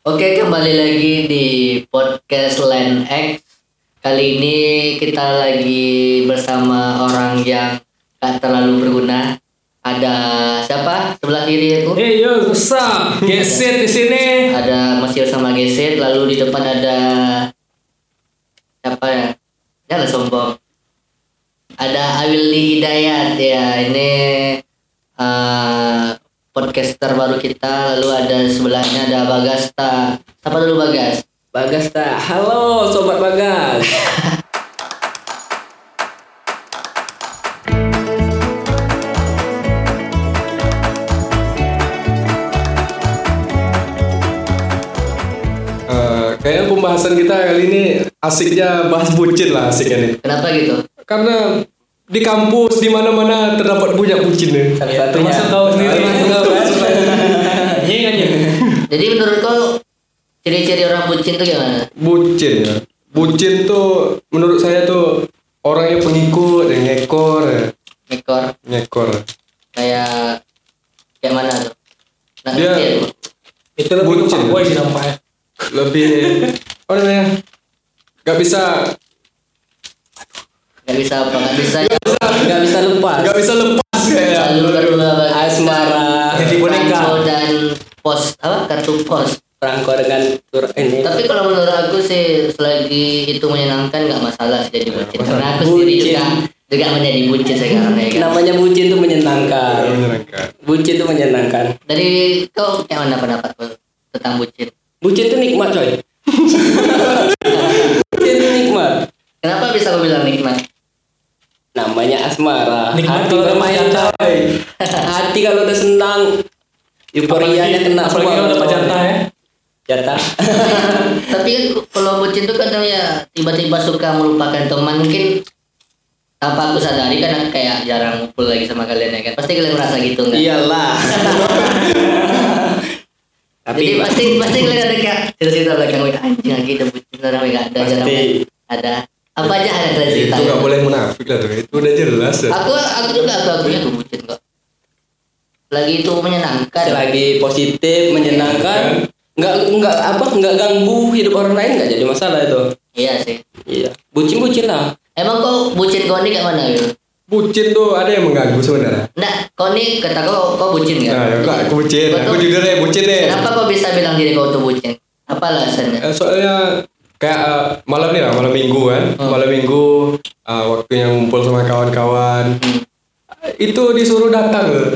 Oke, kembali lagi di podcast Land X. Kali ini kita lagi bersama orang yang gak terlalu berguna. Ada siapa? Sebelah kiri aku. Hey yo, what's up? Gesit di sini. Ada Mesir sama Gesit, lalu di depan ada siapa ya? Jangan sombong. Ada Awili Hidayat ya, ini eh, podcaster baru kita. Lalu ada sebelahnya ada Bagasta. Siapa dulu Bagas? Bagas tak. Halo sobat Bagas. Eh, kayaknya pembahasan kita kali ini asiknya bahas bucin lah asiknya nih. Kenapa gitu? Karena di kampus di mana-mana terdapat banyak bucin nih. Salah satunya. Termasuk kau sendiri. Termasuk kau kan? Aja. Jadi menurut kau ciri-ciri orang bucin itu gimana? Bucin ya. Bucin tuh menurut saya tuh orangnya pengikut yang ngekor ya. Ekor Ngekor. kayak kayak mana tuh? Nah, Dia- aku. Itu lebih Bucin. fuckboy sih nampaknya. Lebih apa namanya? Gak bisa Nggak bisa apa? Nggak bisa Gak bisa lepas. gak bisa lepas kayak. kedua Asmara. Jadi boneka. Dan pos apa kartu pos. Perangko dengan tur ini. Tapi kalau menurut aku sih selagi itu menyenangkan nggak masalah sih jadi bucin. Karena aku sendiri juga juga menjadi bucin sekarang ya kan. Namanya bucin itu menyenangkan. Menyenangkan. Bucin itu menyenangkan. Dari kau kayak mana pendapat kau tentang bucin? Bucin itu nikmat coy. bucin itu nikmat. Kenapa bisa kau bilang nikmat? Namanya asmara. Nikmat Hati kalau bermain coy. Hati kalau udah senang. Euforianya kena apalagi semua. kalau dapat jatah ya. Jatah. Tapi kan kalau bucin tuh kadang ya tiba-tiba suka melupakan teman mungkin tanpa aku sadari kan kayak jarang ngumpul lagi sama kalian ya kan pasti kalian merasa gitu nggak? Iyalah. Jadi Tapi pasti pasti kalian ada kayak cerita-cerita belakang "Wih, anjing lagi ada bucin orang nggak ada jarang ada apa aja ada kalian cerita. Itu gak boleh munafik lah tuh. Itu udah jelas ya. Aku aku juga aku akunya tuh bucin kok. Lagi itu menyenangkan. selagi positif, menyenangkan, nggak nggak apa nggak ganggu hidup orang lain nggak jadi masalah itu. Iya sih. Iya. Bucin bucin lah. Emang kau bucin kau ini kayak mana Wil? Bucin tuh ada yang mengganggu sebenarnya. Nggak, kau ini kata kau kau bucin kan? Nah, ya, kok aku bucin. Kau Aku tuh- jujur deh bucin deh. Kenapa kau bisa bilang diri kau tuh bucin? Apa alasannya? Eh, soalnya kayak eh, malam nih lah, malam minggu kan. Malam minggu eh, waktunya ngumpul sama kawan-kawan. Hmm. Itu disuruh datang loh.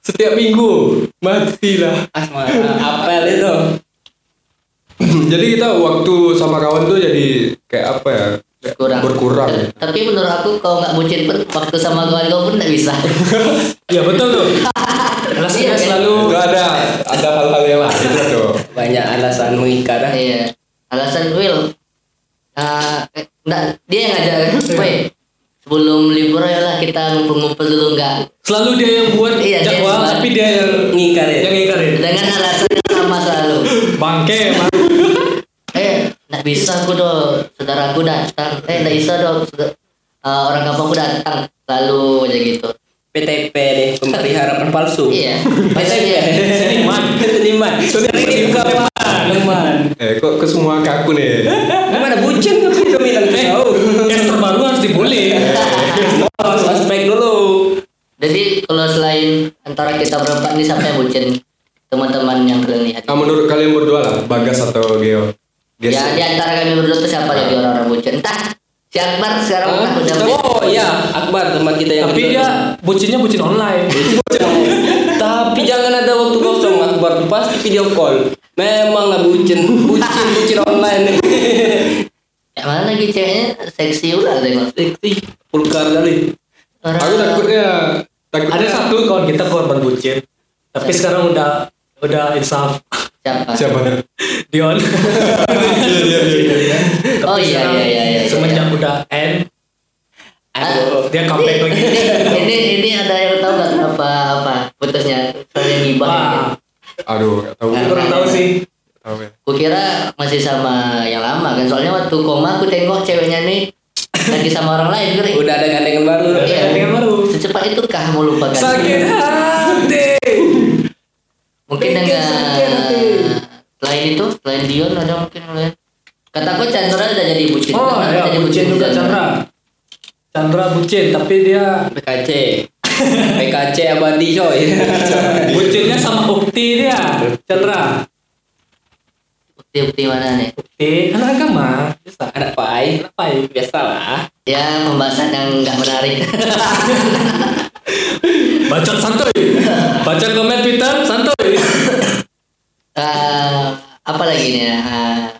Setiap minggu. Matilah. Asmara apel itu. jadi kita waktu sama kawan tuh jadi kayak apa ya? Berkurang. Berkurang. ya. Tapi menurut aku kau nggak bucin pun waktu sama kawan kau pun nggak bisa. Iya betul tuh. Alasannya Iya, kan? selalu Itu ada ada hal-hal yang lain itu tuh. Banyak alasan mengikat. Iya. Alasan Will. Ah, eh, nggak, dia yang ngajak kan. Woi, sebelum libur ya lah kita ngumpul-ngumpul dulu nggak? selalu dia yang buat Iya, dia jadwal tapi dia yang Ngingkar ya. yang. Dengan alasan yang sama selalu. Bangke emang. Eh, nggak bisa aku dong. Saudaraku datang. Eh, nggak bisa dong. Saudara- ah, orang kampungku datang. Lalu aja gitu. PTP nih pemberi harapan palsu. Iya. PTP. Maksudnya Seniman. Seniman. Buka Seniman. Eh kok ke semua ke aku nih? Gimana bucin kan udah bilang Eh, tahu. yang terbaru harus dibully. Harus aspek dulu. Jadi kalau selain antara kita berempat ini siapa yang bucin? Teman-teman yang kalian lihat. Ah, menurut kalian berdua lah, Bagas atau Geo? Ya di antara kami berdua tuh siapa jadi orang-orang bucin? Entah. Si Akbar sekarang kan udah Oh iya, Akbar teman kita yang Tapi dia bucinnya bucin online. Tapi jangan ada waktu kosong Akbar pasti video call. Memang lah bucin, bucin, bucin online. Ya mana lagi ceweknya seksi ulah tengok. Seksi, pulkar kali. Aku takutnya takutnya Ada satu kawan kita korban bucin. Tapi sekarang udah udah insaf. Siapa? siapa? Dion. Iya iya iya. Oh iya iya iya iya. Semenjak udah end Aduh. dia comeback lagi. ini, ini ada yang tahu nggak apa apa putusnya soalnya gibah Wah, Aduh, gak tahu. Nah, kurang tahu sih. Tahu ya. Kukira masih sama yang lama kan soalnya waktu koma aku tengok ceweknya nih lagi sama orang lain kira Udah ada gandengan baru. Iya. Gandengan baru. secepat itu kah mau lupakan Sakit hati. Mungkin Bikin dengan sakit hati. Selain itu, selain Dion ada mungkin lain. Kataku Chandra udah jadi bucin. Oh Kenapa ya, jadi bucin juga di sana? Chandra. Chandra bucin, tapi dia PKC PKC abadi coy bucinnya sama Ukti dia. Chandra. Bukti-bukti mana nih? Ukti anak agama, biasa. anak pai Apa ya? biasalah Ya pembahasan yang nggak menarik. Baca santuy. Baca komen Twitter santuy. Eh, apa lagi nih? Eh,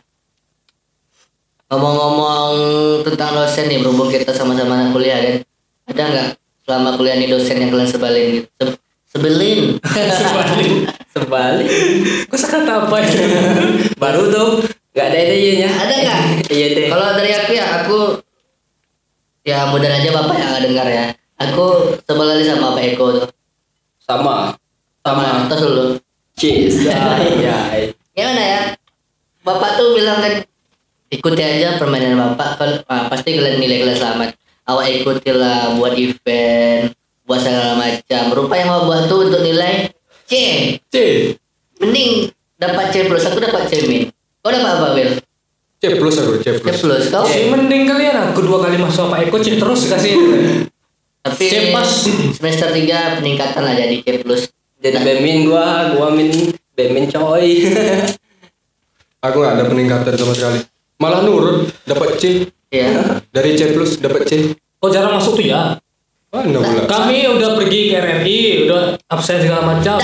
Ngomong-ngomong tentang dosen nih, berhubung kita sama-sama anak kuliah kan, ada nggak selama kuliah nih dosen yang kalian sebelin gitu? Se- sebelin. Sebalik. sebalik Kok kata apa ya? baru tuh nggak ada idenya Ada nggak? iya deh Kalau dari aku ya, aku ya mudah aja bapak yang nggak dengar ya. Aku sebelin sama Pak Eko tuh. sama Sama tos dulu. cheese ya Gimana ya? Bapak tuh bilang kan ikuti aja permainan bapak ah, pasti kalian nilai kalian selamat. Awak ikutilah buat event, buat segala macam. Rupa yang mau buat tuh untuk nilai C. C Mending dapat C plus, aku dapat C min. Kau dapat apa Will? C plus aku C C plus plus kau? Si mending kalian aku dua kali masuk Pak Eko cek terus kasih. Tapi C pas. semester 3 peningkatan lah jadi C plus. jadi bemin gua gua min bemin coy aku nggak ada peningkatan sama sekali malah nurut dapat C Ya. dari C plus dapat C Kok jarang masuk tuh ya? Mana pula Kami udah pergi ke RRI, udah absen segala macam.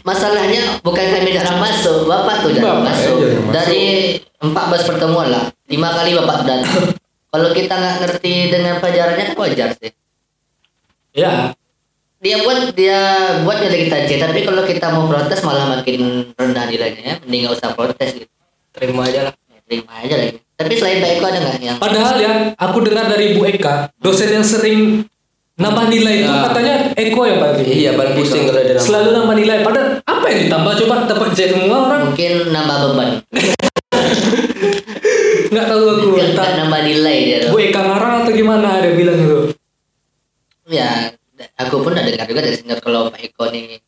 Masalahnya bukan kami jarang masuk, bapak tuh jarang Bapak masuk. aja. Dari 14 pertemuan lah, lima kali bapak datang. Kalau kita nggak ngerti dengan pelajarannya kan wajar sih. Ya, Dia buat dia buat nilai kita C, tapi kalau kita mau protes malah makin rendah nilainya ya. Mending nggak usah protes gitu. terima aja lah Ya, terima aja lagi. Tapi selain Pak Eko ada nggak yang padahal ya, aku dengar dari Bu Eka, dosen yang sering nambah nilai itu Ya. katanya Eko yang paling. iya paling pusing kalau nambah. Selalu nambah nilai. Padahal apa yang ditambah coba dapat C semua orang? mungkin nambah beban? Nggak tahu aku. Nggak nambah nilai dia. tuh. Bu Eka ngarang atau gimana dia bilang gitu. Ya, aku pun udah dengar juga dari senior kalau Pak Eko nih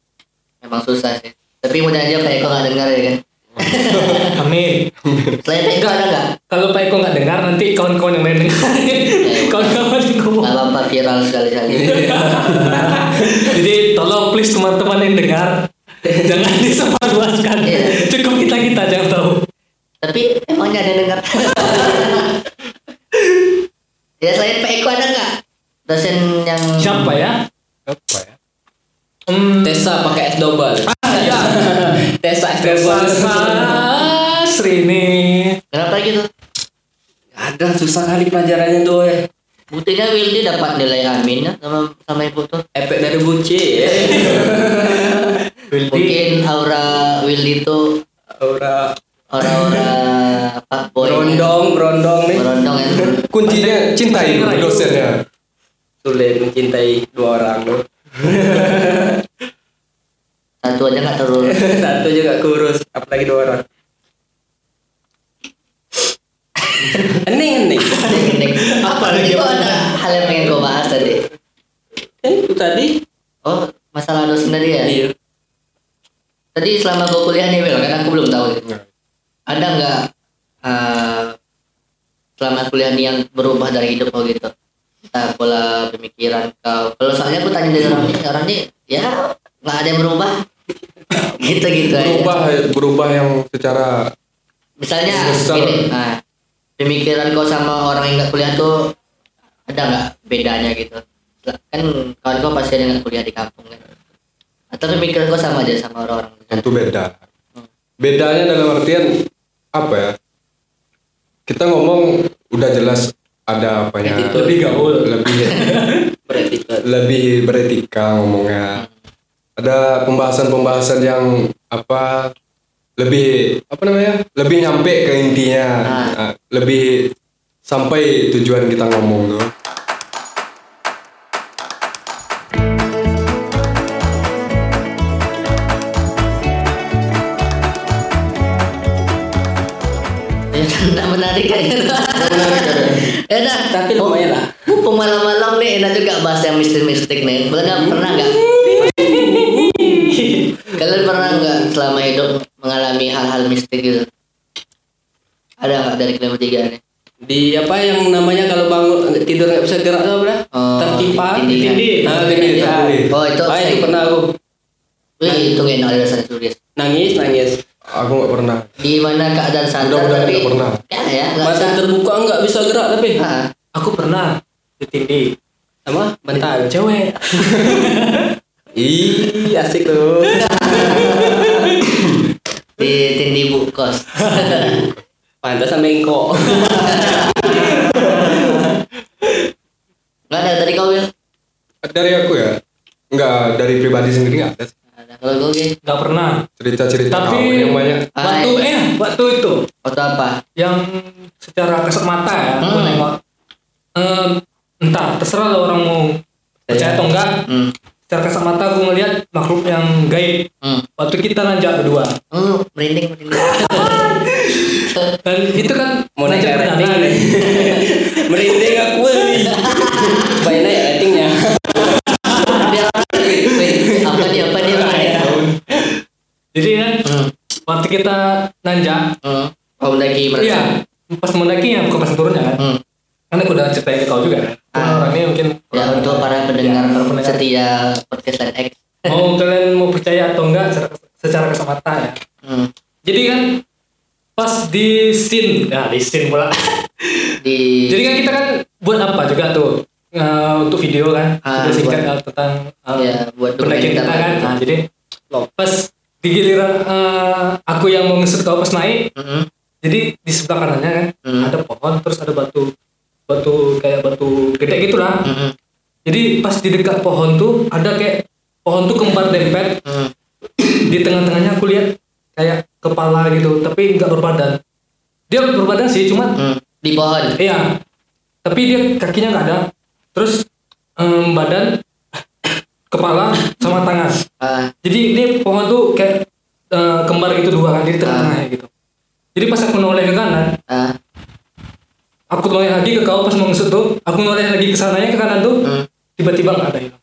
memang susah sih. Tapi mudah aja Pak Eko nggak dengar ya kan. Amin. Selain Eko ada nggak? Kalau Pak Eko nggak dengar nanti kawan-kawan yang lain dengar. kawan-kawan yang ngomong. Nggak apa-apa viral sekali-sekali. Jadi tolong please teman-teman yang dengar jangan disebarluaskan. Iya. Cukup kita kita jangan tahu. Tapi emangnya ada yang dengar? ya selain Pak Eko ada nggak dosen yang Siapa ya? apa ya Hmm, Tesa pakai S double ah, ya. Tesa S Desa double Sri nih. Kenapa gitu? ada susah kali pelajarannya tuh eh. Buktinya Wildy dapat nilai amin ya sama sama ibu tuh. efek dari buci Mungkin aura Wildy itu aura aura-aura apa boy berondong berondong nih berondong ya. kuncinya cintai dosennya sulit mencintai dua orang tuh Satu aja nggak terus. satu juga kurus apalagi dua orang hening hening Apa tadi kok ada hal yang pengen kau bahas tadi? kan itu tadi Oh, masalah dosen tadi ya? iya Tadi selama kau kuliah nih, Will, kan aku belum tahu. Nah, Ada nggak eh, selama kuliah nih yang berubah dari hidup kau gitu? Entah pola pemikiran kau. Kalau soalnya aku tanya dari orang ini, orang ini ya nggak ada yang berubah. Gitu-gitu aja. berubah berubah yang secara Misalnya Besar. gini, nah, pemikiran kau sama orang yang nggak kuliah tuh ada nggak bedanya gitu? Kan kawan kau pasti ada nggak kuliah di kampung kan? Atau pemikiran kau sama aja sama orang-orang? tentu beda bedanya dalam artian apa ya kita ngomong udah jelas ada apanya Lebih gaul. lebih lebih beretika ngomongnya ada pembahasan-pembahasan yang apa lebih apa namanya lebih nyampe ke intinya Ah. Ah, lebih sampai tujuan kita ngomong tuh Ya nggak menarik kayaknya. ya dah. Tapi lumayan lah. Mumpung malam-malam nih enak juga bahas yang mistik-mistik nih. Pernah pernah nggak? Kalian pernah nggak selama hidup mengalami hal-hal mistik gitu ada nggak dari kalian bertiga nih Di apa yang namanya kalau bangun tidur nggak bisa gerak tuh apa? Oh, Tertimpa. tindih. Ah, tindih. Tindih. oh itu Ah, itu pernah aku Wih, itu gak enak alasan tulis nangis nangis. Aku nggak pernah. di mana keadaan sadar Mudah-mudahan tapi nggak pernah. ya ya nggak Mata terbuka nggak bisa gerak tapi. Ah, Aku pernah ditindih Sama bentar. cewek. Ih, asik tuh. di tindi bu kos Pantas sama engkok. nggak ada dari kau Wil Dari aku ya. Enggak, dari pribadi sendiri nggak ada. kalau Gil Nggak pernah. Cerita-cerita Tapi- yang banyak. Waktu Ah, eh waktu itu foto apa yang secara kasat mata ya, aku Hmm. nengok. Em, entah terserah lah orang mau percaya atau enggak. hmm. Secara kasat mata aku ngelihat makhluk yang gaib. Hmm. Waktu kita nanjak berdua. Oh, merinding merinding Dan itu kan Mau naik rating nih. Merinding aku. Supaya naik ratingnya. apa dia apa dia apa dia Jadi kan hmm. waktu kita nanjak, hmm. oh mendaki mereka iya pas mendaki ya bukan pas turunnya kan. hmm. Kan aku udah ceritain ke kau juga kan. Cuma Ah. orang ini mungkin ya untuk para pendengar Ya, para pendengar. setia podcast Line X mau kalian mau percaya atau enggak secara, secara kasat mata ya. hmm. Jadi kan pas di scene, ya di scene pula. di Jadi kan kita kan buat apa juga tuh eh, untuk video kan, Ah, video singkat buat- eh, tentang eh, ya buat pendakian kita kan. Nah, jadi pas di giliran eh, aku yang mau ngesut kau pas naik, Hmm. jadi di sebelah kanannya kan Hmm. ada pohon terus ada batu batu kayak batu gede gitulah. Hmm. Jadi pas di dekat pohon tuh ada kayak pohon tuh kembar dempet Hmm. di tengah-tengahnya aku lihat kayak kepala gitu tapi nggak berbadan sih cuma Hmm. di pohon iya. Tapi dia kakinya nggak ada. Terus em, badan kepala sama tangan. Ah. Jadi ini pohon tuh kayak eh, kembar gitu dua kan di tengah-tengahnya gitu. Jadi pas aku noleh ke kanan ah. aku noleh lagi ke kau pas mau ngesut tuh aku noleh lagi ke sananya ke kanan tuh hmm. tiba-tiba nggak ada hilang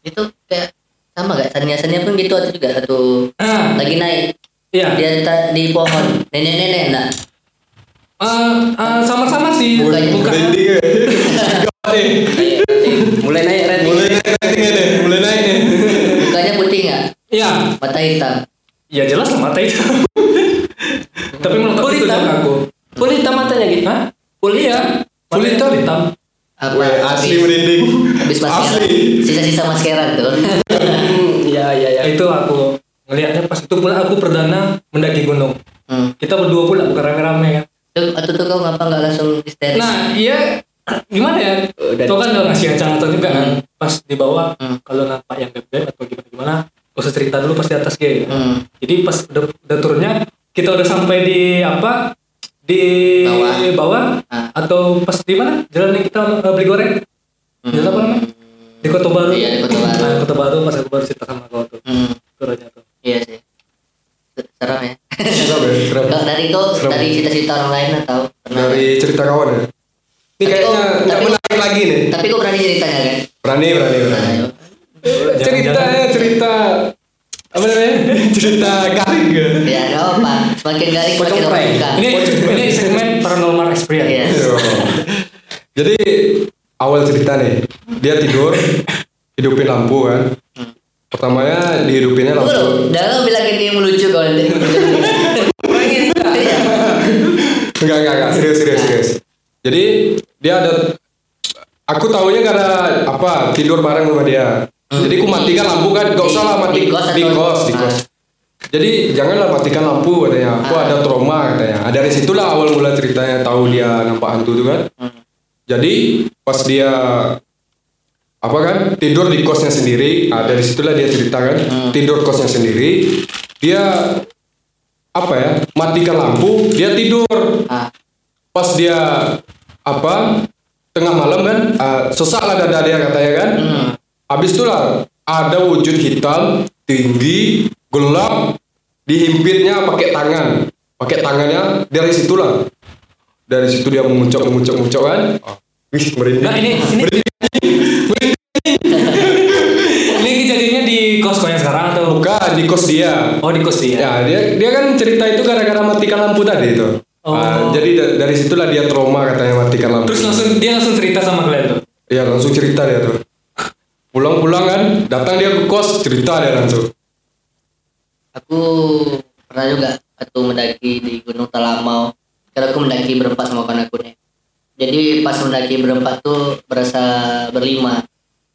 itu kayak sama gak Sania Sania pun gitu atau juga satu. Ah. Lagi naik. Iya. Dia di pohon. Nenek-nenek enggak hitam Ya jelas lah mata itu. Tapi menurut aku hitam. aku. Full hitam matanya gitu. Hah? Full iya. Matanya hitam? hitam. apa Weh, asli habis, merinding. habis maskeran Asli. sisa-sisa maskeran tuh iya iya. Ya, itu aku ngelihatnya pas itu pula aku perdana mendaki gunung. hmm. Kita berdua pula bukan rame-rame kan. tuh atau tuh kau ngapa nggak langsung histeris Nah, iya gimana ya? Udah. Itu kan udah ngasih ancang-ancang juga kan. Hmm. Pas di bawah Hmm. kalau nampak yang beb atau gimana-gimana, gak usah cerita dulu pas di atas gitu. hmm. Jadi pas udah, udah turunnya kita udah sampai di apa? Di Bawah. bawah, Ah. atau pas di mana? Jalan yang kita uh, beli goreng. Jalan apa namanya? Di Kota Baru. Iya, di Kota Baru. Nah, Kota Baru pas aku baru cerita sama kau tuh. Hmm. Turunnya tuh. iya sih Se- serem ya Serem ya, serem. Kau dari kau Serem. dari cita-cita orang lain atau pernah Dari cerita kawan ya. Ini Tapi kayaknya kok- nggak tapi- menarik lagi nih. tapi kau berani ceritanya kan Berani, berani, nah, berani. Cerita ya, cerita apa namanya? cerita garing ya. ya nggak apa semakin garing semakin membuka Ini ini segmen paranormal experience. Iya. Jadi awal cerita nih, dia tidur, hidupin lampu kan. Pertamanya dihidupinnya lampu. loh, jangan bilang ini yang melucu kalau nanti. Iya. Enggak, enggak, enggak, serius, serius, serius. Jadi dia ada aku tahunya karena apa tidur bareng sama dia. Jadi aku matikan lampu kan, gak usah lah mati Di kos di kos, di Ah. kos. Jadi janganlah matikan lampu katanya. Aku Ah. ada trauma katanya. Ah, Dari situlah awal mula ceritanya tahu dia nampak hantu itu kan. Hmm. Jadi pas dia apa kan tidur di kosnya sendiri, ah, dari situlah dia cerita kan Hmm. tidur kosnya sendiri, dia apa ya matikan lampu, dia tidur. Ah, Pas dia apa tengah malam kan, ah, sesak lah dada dia katanya kan. hmm. Habis itulah ada wujud hitam tinggi gelap dihimpitnya pakai tangan, pakai tangannya dari situlah. Dari situ dia mengucap mengucap mengucap kan. Wih merinding. Nah, ini ini ini kejadiannya di kos yang sekarang atau? bukan di kos dia Oh di kos dia. ya dia dia kan cerita itu gara-gara matikan lampu tadi itu Oh. Ah, jadi da- dari situlah dia trauma katanya matikan lampu Terus langsung dia langsung cerita sama kalian tuh. Iya langsung cerita dia tuh. Pulang-pulang kan, datang dia ke kos cerita dia langsung. Aku pernah juga waktu mendaki di Gunung Talamau. Karena aku mendaki berempat sama kawan aku nih. Jadi pas mendaki berempat tuh berasa berlima.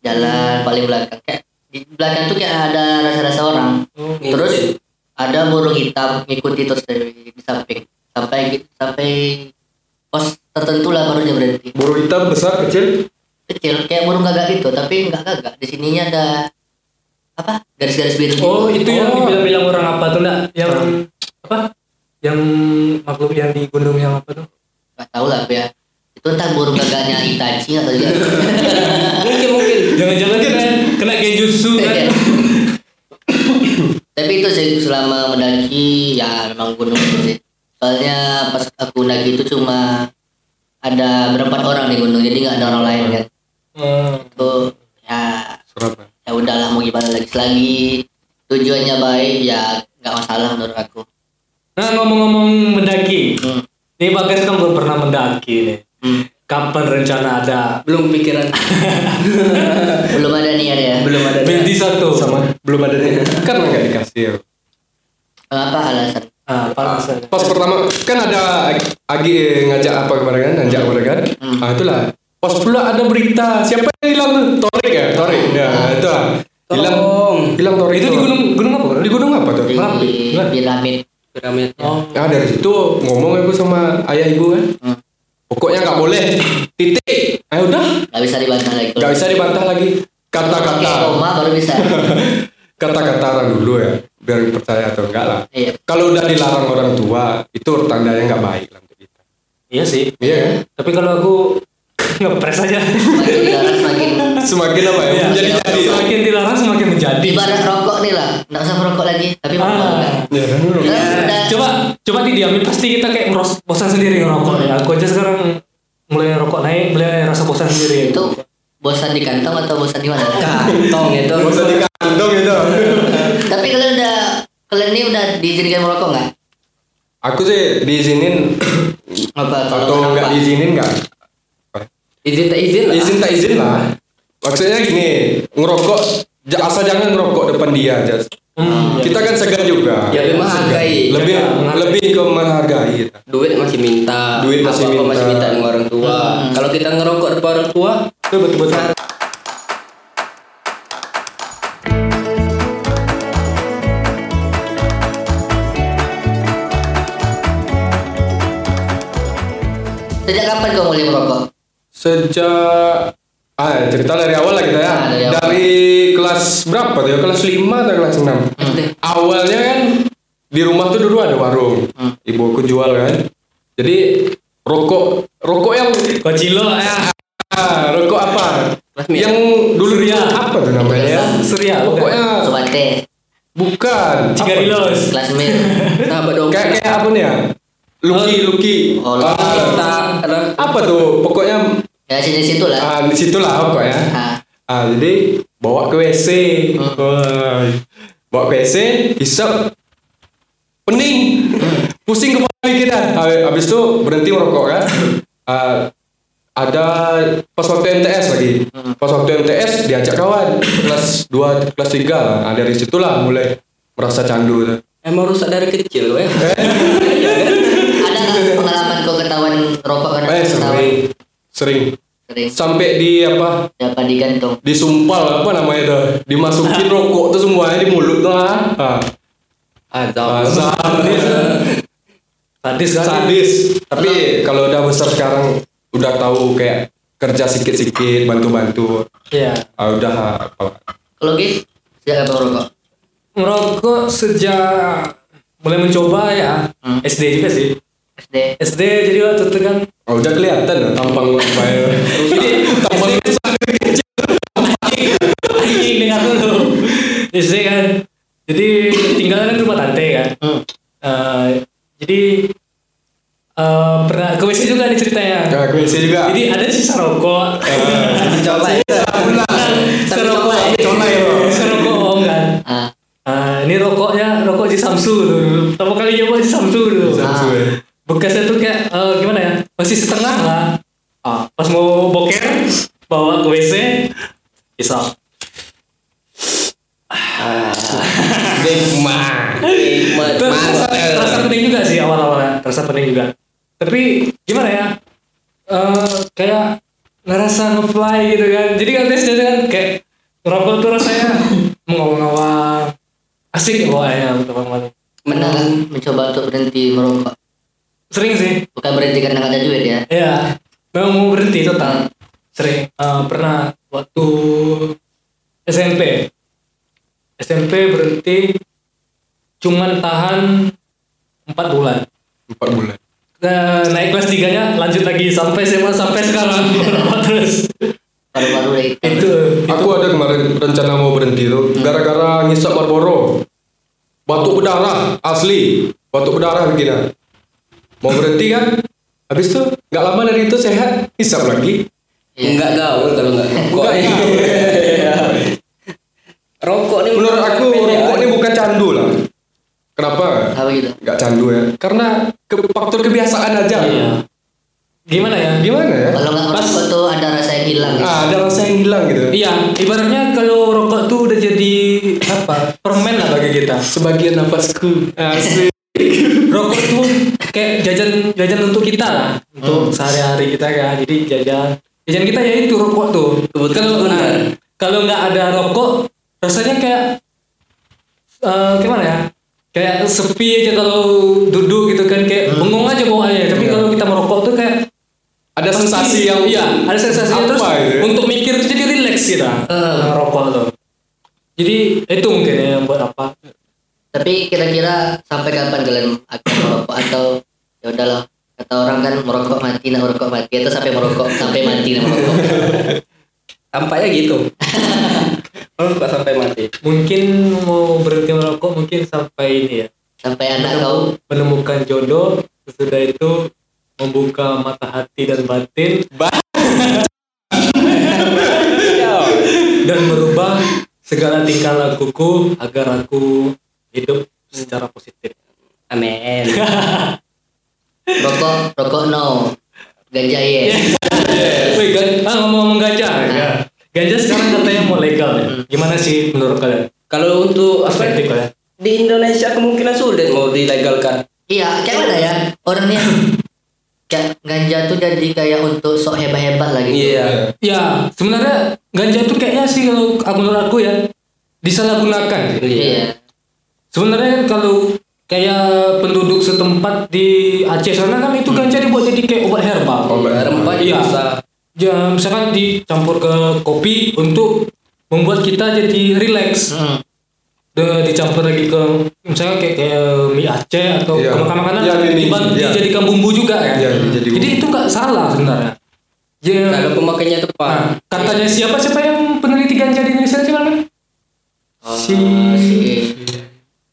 Jalan paling belakang. Kayak di belakang tuh kayak ada rasa-rasa orang. Oh, Terus ada burung hitam ngikuti terus dari di samping. Sampai sampai pos tertentu lah baru dia berhenti. Burung hitam besar kecil. Kecil kayak burung gagak gitu, tapi nggak gagak. Di sininya ada apa? Garis-garis biru. Oh gitu. itu yang Oh. dibilang-bilang orang apa tuh nak? Yang apa? Yang makhluk yang di gunung yang apa tuh? nggak tahu lah ya itu entah burung gagaknya Itachi atau juga mungkin mungkin Jangan-jangan kena kena genjutsu kan? tapi itu sih selama mendaki ya memang gunung itu sih soalnya pas aku mendaki itu cuma ada berempat orang di gunung jadi nggak ada orang lain kan Hmm. itu ya Serap. ya udahlah mau gimana lagi selagi tujuannya baik ya nggak masalah menurut aku Nah ngomong-ngomong mendaki, hmm. nih Bagas kan belum pernah mendaki nih. Hmm. Kapan rencana ada? belum pikiran belum ada niat ya belum ada Binti satu. Sama belum ada nih. Kan nggak dikasih. ya. apa alasan Ah, alasan. Pas pertama kan ada Agi ngajak apa kemarin kan, ngajak kemarin kan. Ah itulah. Pas pula ada berita siapa yang hilang tuh? Torik ya, Torik. Ya itu lah. Hilang, hilang Torik Itu di gunung gunung apa? Di gunung apa tuh? di Merapi, piramid piramid Oh. Nah dari situ ngomong aku sama ayah ibu kan. Hmm. Pokoknya nggak boleh. Titik. Ah udah. nggak bisa dibantah lagi Nggak bisa dibantah lagi. Kata-kata. koma baru bisa Kata-kata orang dulu ya. Biar percaya atau enggak lah. iya Kalau udah dilarang orang tua, itu tandanya nggak baik lah untuk kita. Iya sih. Iya kan? Tapi kalau aku ngepres aja. semakin dilarang semakin Semakin apa ya? Iya. Menjadi jadi. Semakin dilarang semakin menjadi. ibarat rokok nih lah nggak usah merokok lagi tapi mau Ah. kan Ya kan? udah Coba coba didiamin pasti kita kayak meros bosan sendiri ngerokok ya. Aku aja sekarang mulai rokok naik, mulai rasa bosan sendiri. itu bosan di kantong atau bosan di mana kantong itu usah di kantong itu. tapi kalian udah kalian ini udah diizinkan merokok nggak Aku sih diizinin apa kalau atau nggak diizinin nggak? Izin tak izin lah Izin tak izin lah. Maksudnya gini, ngerokok asal jangan ngerokok depan dia aja. Hmm, Kita kan segan juga. Ya, lebih menghargai. Lebih menghargai. lebih ke menghargai kita. duit masih minta Duit masih apa-apa minta. masih minta dengan orang tua Hmm. kalau kita ngerokok depan orang tua Itu betul-betul. sejak kapan kau mulai merokok Sejak ah cerita dari awal lah kita ya. Ah, dari dari kelas berapa tuh? ya? Kelas 5 atau kelas 6? SD Awalnya kan di rumah tuh dulu ada warung. Hmm. Ibu aku jual kan. Jadi rokok rokok yang Kocilo ya. ah, rokok apa? Kelas mi- Yang dulu Surya. apa tuh namanya? ya? Surya, bukan? Pokoknya Sobate bukan. Cigarilos. klasmir sahabat dong Kayak kayak apa nih ya? Luki, Luki. Oh, Ah, kita ada apa tuh? Pokoknya ya sini situ lah ah, di situ lah pokoknya. ah Ah, jadi bawa ke WC. Wah, bawa ke WC, hisap pening. Pusing kepala kita. Habis habis itu berhenti merokok kan. Ah, ada pas waktu MTS lagi. Pas waktu MTS diajak kawan kelas 2 kelas 3 lah. Ah, dari situlah mulai merasa candu emang rusak dari kecil ya ada nggak pengalaman kau ketahuan rokok kan Eh sering sering sampai di apa dapat digantung disumpal apa namanya tuh dimasukin rokok tuh semuanya di mulut tuh ah. Ah. azab Azab. Sadis kan? sadis tapi kalau udah besar sekarang udah tahu kayak kerja sikit-sikit bantu-bantu Iya. ah, udah apa kalau Gif sejak kapan merokok Ngerokok sejak mulai mencoba ya. Hmm. SD juga sih. SD SD jadi waktu itu kan oh, udah kelihatan loh tampang ya tampang anjing dengar dulu. SD kan. Jadi tinggal kan rumah tante kan. hmm. Eh, jadi eh, pernah ke WC juga nih ceritanya. ya gue sih juga Jadi ada sisa rokok. coba Sisa rokok. Coba ya. Sisa rokok om kan. ini rokoknya rokok di Samsu dulu. Pertama kali nyoba di Samsu dulu. Samsu, ya. Bekasnya tuh kayak eh, gimana ya? Masih setengah lah. Ah, pas mau boker bawa ke WC isap. Nikmat. Nikmat. Itu terasa, terasa pening juga sih awal-awalnya, terasa pening juga. Tapi gimana ya? Eh kayak ngerasa ngefly gitu kan. Jadi kan tesnya kan kayak rokok tuh rasanya mengawang-awang. Asik ya bawahnya teman-teman. Nggak mencoba untuk berhenti merokok? Sering sih. Bukan berhenti karena nggak ada duit ya? Iya. Memang mau berhenti total. Sering. Eh, pernah waktu SMP. SMP berhenti cuman tahan 4 bulan. Empat bulan. Nah, naik kelas 3 nya lanjut lagi sampai SMA sampai sekarang terus Baru-baru deh. itu Aku ada kemarin rencana mau berhenti tuh gara-gara ngisap Marlboro. Batuk berdarah asli, batuk berdarah begini. Mau berhenti kan? Habis itu nggak lama dari itu sehat, hisap lagi. Enggak gaul kalau enggak rokok. Iya. Rokok nih Menurut aku rokok ini bukan candu lah. Kenapa? Apa gitu? Nggak candu ya? Karena ke, faktor kebiasaan aja. iya gimana ya Gimana ya? Kalau nggak merokok tuh ada rasa yang hilang. gitu. Ah, ada rasa yang hilang gitu. iya ibaratnya kalau rokok tuh udah jadi apa permen lah bagi kita Sebagian nafasku. Asik. Rokok tuh kayak jajan jajan untuk kita lah. Untuk sehari-hari kita kan jadi jajan jajan kita ya itu rokok tuh. Kalau nah, kalau nggak ada rokok rasanya kayak eh, gimana ya? Kayak sepi aja kalau duduk gitu kan kayak bengong aja bawaannya tapi kalau kita merokok tuh kayak Ada sensasi yang iya ada sensasi Apa terus itu ya? untuk mikir jadi relax kita ngerokok tuh. Jadi itu mungkin ya yang buat apa Tapi kira-kira sampai kapan kalian akan merokok atau ya udahlah kata orang kan merokok mati nak merokok mati atau sampai merokok sampai mati nak merokok. tampaknya gitu. Rokok sampai mati. mungkin mau berhenti merokok mungkin sampai ini ya Sampai anak kau menemukan jodoh sesudah itu membuka mata hati dan batin dan merubah segala tingkah lakuku agar aku hidup secara positif Amin. rokok rokok no ganja yes. Wih, gan ah, ngomong-ngomong ganja ya. Ganja sekarang katanya mau legal ya. Gimana sih menurut kalian? Kalau untuk apa Perspektif kalian? di Indonesia kemungkinan sulit mau dilegalkan. Iya, kayak mana ya? Orang yang kayak ganja tuh jadi kayak untuk sok hebat-hebat lagi. Iya. Ya, sebenarnya ganja itu kayaknya sih kalau aku menurut aku ya disalahgunakan. Iya. Sebenarnya kalau kayak penduduk setempat di Aceh sana kan itu ganja dibuat jadi kayak obat herbal. Obat Rempah Iya. bisa. Ya, misalkan dicampur ke kopi untuk membuat kita jadi relax. Hmm. De, dicampur lagi ke misalnya kayak, kayak mie Aceh atau ke makanan-makanan Iya, ini, diban- iya. dijadikan bumbu juga kan. Iya, jadi Jadi itu nggak salah sebenarnya. Ya, Kalau pemakainya tepat. nah, katanya siapa siapa yang peneliti ganja di Indonesia siapa namanya? si Oh, si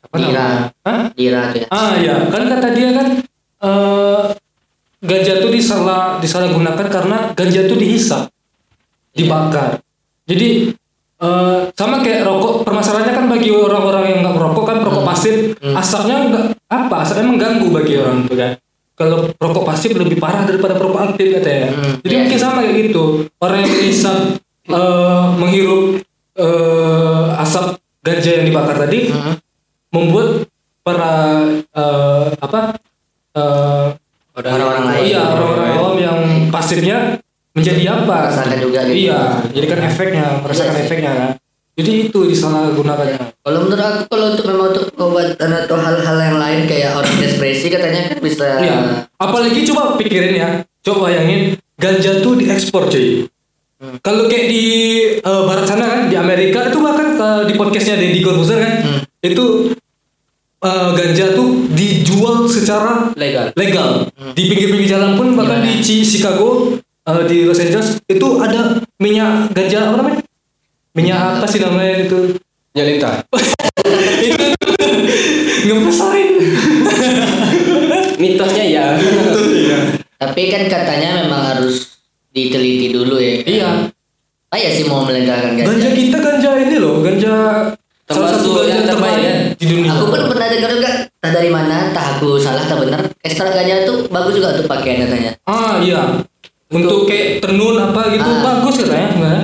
apa namanya? Dira. Hah? Dira tuh ya. Ah ya, kan kata dia kan eh ganja tuh disalah disalahgunakan karena ganja tuh dihisap, dibakar. Jadi eh sama kayak rokok permasalahannya kan bagi orang-orang yang nggak merokok kan rokok pasif asapnya nggak apa asapnya mengganggu bagi orang tuh kan. Kalau rokok pasif lebih parah daripada rokok aktif katanya. Hmm, Jadi iya. mungkin sama kayak gitu. Orang yang menghisap eh menghirup eh asap ganja yang dibakar tadi Hmm. membuat para eh, apa eh, Orang-orang lain. iya orang-orang awam yang pasifnya menjadi apa Merasakan juga gitu. iya jadi kan efeknya merasakan Iya sih. efeknya kan jadi itu disalahgunakannya Kalau menurut aku kalau untuk memang untuk pengobatan atau hal-hal yang lain kayak orang depresi katanya kan bisa iya apalagi coba pikirin ya coba bayangin ganja tuh diekspor cuy Hmm. kalau kayak di eh, barat sana kan di Amerika itu bahkan eh, di podcastnya Deddy Corbuzier kan Hmm. itu eh, ganja tuh dijual secara Legal. legal di pinggir-pinggir jalan pun bahkan di Chi- Chicago eh, di Los Angeles itu ada minyak ganja apa namanya minyak apa sih namanya itu Nyalita. itu ngebesarin Mitosnya ya. Tapi kan katanya memang harus diteliti dulu ya. iya Apa ya sih mau melegalkan ganja? ganja kita ganja ini loh ganja salah satu ganja yang terbaik terbaik ya. Di dunia. Aku pun pernah dengar juga entah dari mana, entah aku salah atau benar. Ekstra ganja tuh bagus juga untuk pakaian katanya. Ah iya. Untuk kayak tenun apa gitu Ah. bagus katanya. Enggak?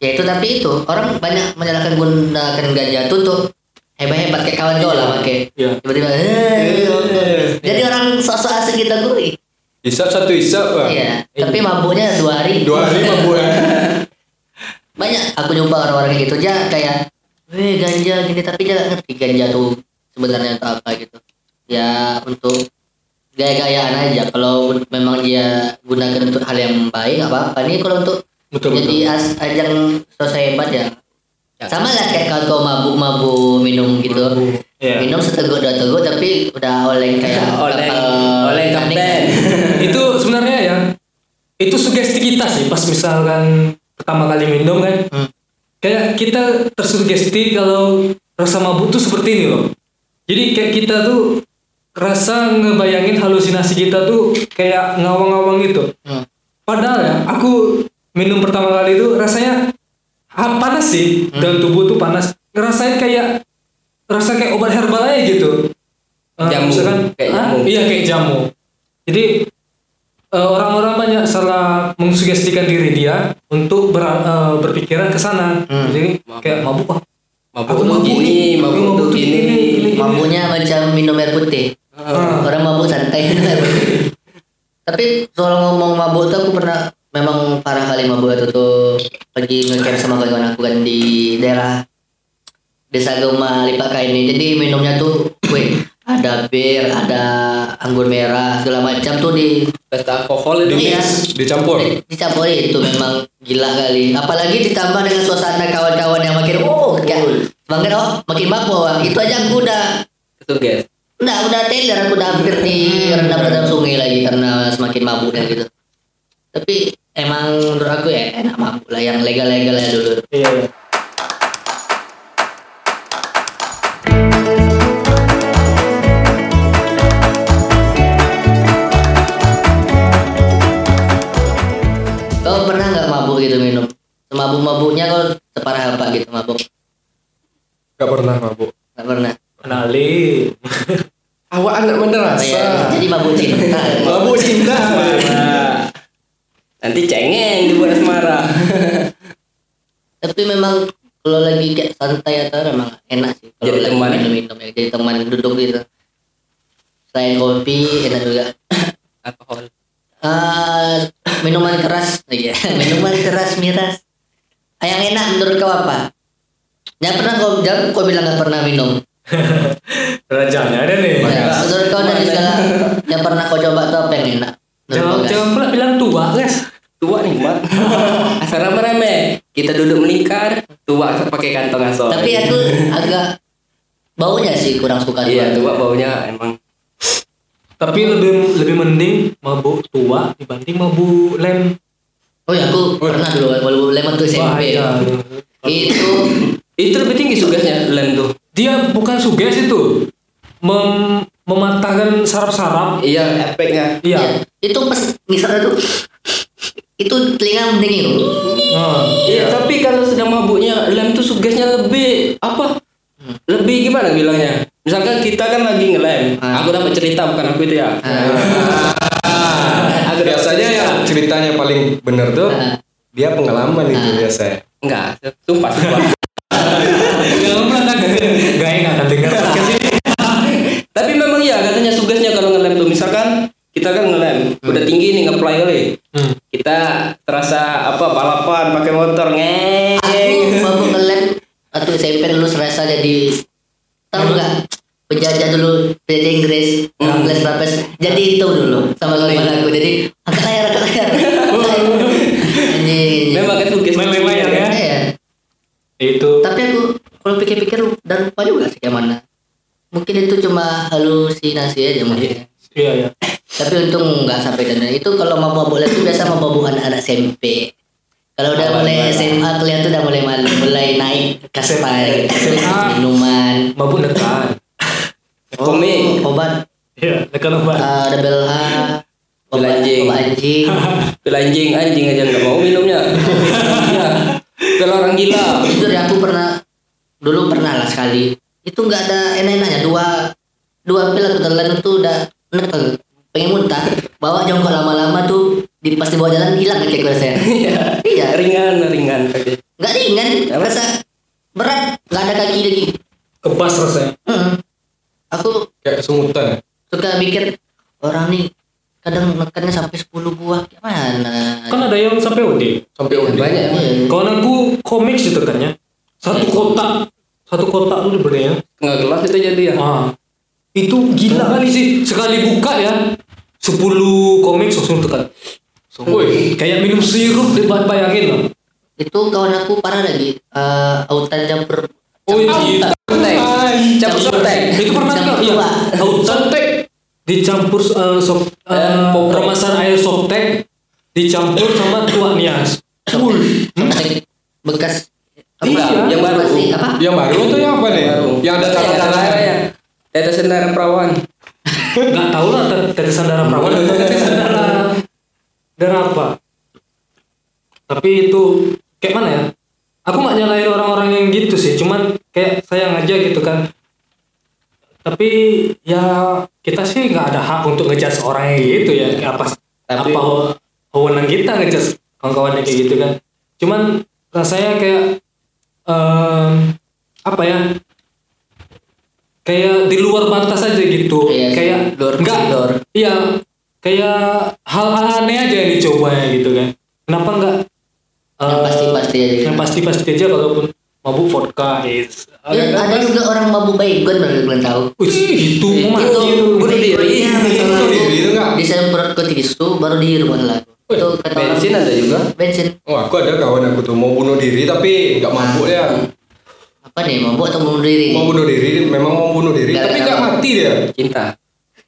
Ya itu tapi itu orang banyak menyalahkan gunakan ganja tuh untuk hebat-hebat kayak kawan kau lah pakai. Iya. Tiba-tiba eh, jadi orang sosok asing kita gue. Isap satu isap Pak. Iya, tapi mabuknya dua hari. Dua hari mabuk ya. Banyak aku jumpa orang-orang kayak gitu aja kayak, weh ganja gini tapi dia gak ngerti ganja tuh sebenarnya untuk apa gitu. Ya untuk gaya-gayaan aja. Kalau memang dia gunakan untuk hal yang baik nggak apa-apa. Nih kalau untuk Betul jadi betul. as, ajang sosok hebat ya. Sama lah kayak kalau kau mabuk-mabuk minum gitu. Iya. Minum seteguk dua teguk tapi udah oleng kayak Oleng, oleng kapten. itu sebenarnya ya itu sugesti kita sih pas misalkan pertama kali minum kan Hmm. Kayak kita tersugesti kalau rasa mabuk tuh seperti ini loh. Jadi kayak kita tuh rasa ngebayangin halusinasi kita tuh kayak ngawang-ngawang gitu. Hmm. padahal ya aku minum pertama kali itu rasanya ah, panas sih. Hmm. dan tubuh tuh panas. Ngerasain kayak rasa kayak obat herbal aja gitu. Eh, Jamu, misalkan, kayak ah, jamu. iya kayak jamu. Jadi eh, orang-orang banyak salah mengsugestikan diri dia untuk ber, eh, berpikiran ke sana Hmm. jadi kayak mabuk ah Mabuk mabuk gini, mabuk mabuk tuh gini. gini, gini. Mabuknya macam minum air putih. Ah. Orang mabuk santai. Tapi soal ngomong mabuk tuh aku pernah memang parah kali mabuk itu tuh pergi ngecamp sama kawan aku kan di daerah Desa Gema Lipaka ini. Jadi minumnya tuh, wih, ada bir, ada anggur merah, segala macam tuh di Pesta alkohol itu. Iya. Dicampur. di- dicampur itu memang gila kali. Apalagi ditambah dengan suasana kawan-kawan yang makin oh kayak makin oh makin mabuk. Wah, Itu aja aku udah Suges. Nggak, udah teler, aku udah hampir di rendam dalam sungai lagi karena semakin mabuk dan gitu. Tapi emang menurut aku ya enak mabuk lah yang legal-legal ya dulu. iya gitu minum? Semabuk-mabuknya kau separah apa gitu mabuk? Gak pernah mabuk. Nggak pernah. kenali Awak anak Oh, madrasah. iya. Jadi mabuk cinta. Mabuk cinta. Nanti cengeng dibuat asmara. Tapi memang kalau lagi kayak santai atau memang enak sih. Kalau Jadi lagi teman. minum-minum ya. Jadi teman duduk gitu. Selain kopi enak juga. Alkohol. Eh, minuman keras, iya, minuman keras miras. Yang enak menurut kau apa? Jangan pernah kau, jangan kau bilang nggak pernah minum. rajanya ada nih Ya, menurut kau dari segala yang pernah kau coba tuh apa yang enak? Jangan jangan pula bilang tua guys Tua nih, Mat. Asal remeh Kita duduk melingkar, tua pakai kantong asal. Tapi aku agak baunya sih kurang suka Iya, tua baunya emang tapi lebih lebih mending mabuk tua dibanding mabuk lem Oh ya aku pernah dulu walau lemon tuh SMP. Bahaya. Itu itu lebih tinggi sugasnya lem tuh. dia bukan suges itu mem mematahkan saraf-saraf Iya, efeknya. iya ya, itu pas misalnya tuh itu telinga mendingin. Oh, Iya, tapi kalau sudah mabuknya lem tuh sugasnya lebih apa? Lebih gimana bilangnya? Misalkan kita kan lagi ngelem, Ah. aku dapat cerita bukan aku itu ya. Ah, biasanya yang ceritanya paling bener tuh Ah. dia pengalaman itu Ah. biasanya. Enggak, sumpah sumpah. jangan pernah gak enak kan dengar tapi memang iya katanya sugasnya kalau ngelem tuh misalkan kita kan ngelem udah tinggi nih ngeplay kali. Hmm. Kita terasa apa balapan pakai motor ngeng. Aku mabuk ngelem atau SMP dulu serasa jadi tahu nggak penjajah dulu penjajah Inggris Hmm. Raffles Raffles jadi itu dulu sama kawan aku jadi angkat layar angkat layar. Memang kan sugas. Main layar ya? Iya. itu tapi aku kalau pikir-pikir dan lupa juga sih kayak mana mungkin itu cuma halusinasi aja mungkin iya iya tapi untung nggak sampai dan itu kalau mau mabuk itu biasa mau mabuk anak-anak SMP kalau udah mulai. SMA kelihatan tuh udah mulai malu mulai naik kaspa gitu. Minuman mabuk Komik. Oh, obat iya nekan obat uh, double H Pil obat anjing. obat anjing Pil anjing anjing aja nggak mau minumnya. Iya. Pil orang gila. jujur ya aku pernah dulu pernah lah sekali itu nggak ada enak-enaknya dua dua pil aku telan itu udah nekel pengen muntah bawa jongkok lama-lama tuh di pas dibawa jalan hilang kayak gue saya iya ringan ringan kaki nggak ringan rasa berat nggak ada kaki lagi kebas rasanya Mm. Aku Kayak kesemutan. suka mikir orang nih kadang nekannya sampai 10 buah gimana? Kan ada yang sampai OD Sampai Ya, udah banyak. Iya. kawan aku komik sih tekannya satu kotak. Satu kotak dulu belinya nggak gelas itu jadi ya? Ah. Itu gila kali sih. Sekali buka ya. 10 komik langsung tekan. Woi, kayak minum sirup deh bayangin lah. Itu kawan aku parah lagi. Eh autan campur oh iya Softtek. campur softtek itu pernah nggak iya autan dicampur uh, soft, Eh, uh, permasaan air softtek dicampur sama tua nias. Softtek bekas Enggak, yang baru. Masih apa? Yang baru tuh yang apa nih? Baru. Yang ada cara-cara ya tetesan darah perawan nggak tahu lah tetesan darah perawan. Atau tetesan darah. Darah apa? Tapi itu kayak mana ya? Aku nggak nyalain orang-orang yang gitu sih cuman kayak sayang aja gitu kan. Tapi ya kita sih nggak ada hak untuk ngejudge orang yang gitu ya. Apa Tapi- apa wewenang kita ngejudge kawan-kawan yang kayak gitu kan. Cuman rasanya kayak em, apa ya? Kayak di luar batas aja gitu. Iya, kayak luar enggak koridor. iya kayak hal-hal aneh aja yang dicoba ya gitu kan. Kenapa enggak Yang eh, pasti-pasti aja. yang pasti-pasti aja kalaupun mabuk vodka is Ya, ada juga orang mabuk baygon baru kalian tahu Wih, itu mah itu bunuh diri. Iya, Bunuh diri itu nggak? disemprot ke tisu baru di rumah lah itu kata orang bensin ada juga bensin Oh, aku ada kawan aku tuh mau bunuh diri tapi nggak mampu ya. apa nih mabuk atau bunuh diri Mau bunuh diri, memang mau bunuh diri, tapi nggak mati dia. cinta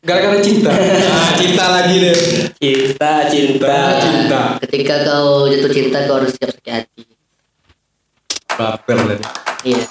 Gara-gara cinta. Ah, cinta lagi deh. cinta cinta cinta. ketika kau jatuh cinta kau harus siap sakit hati Baper tadi. iya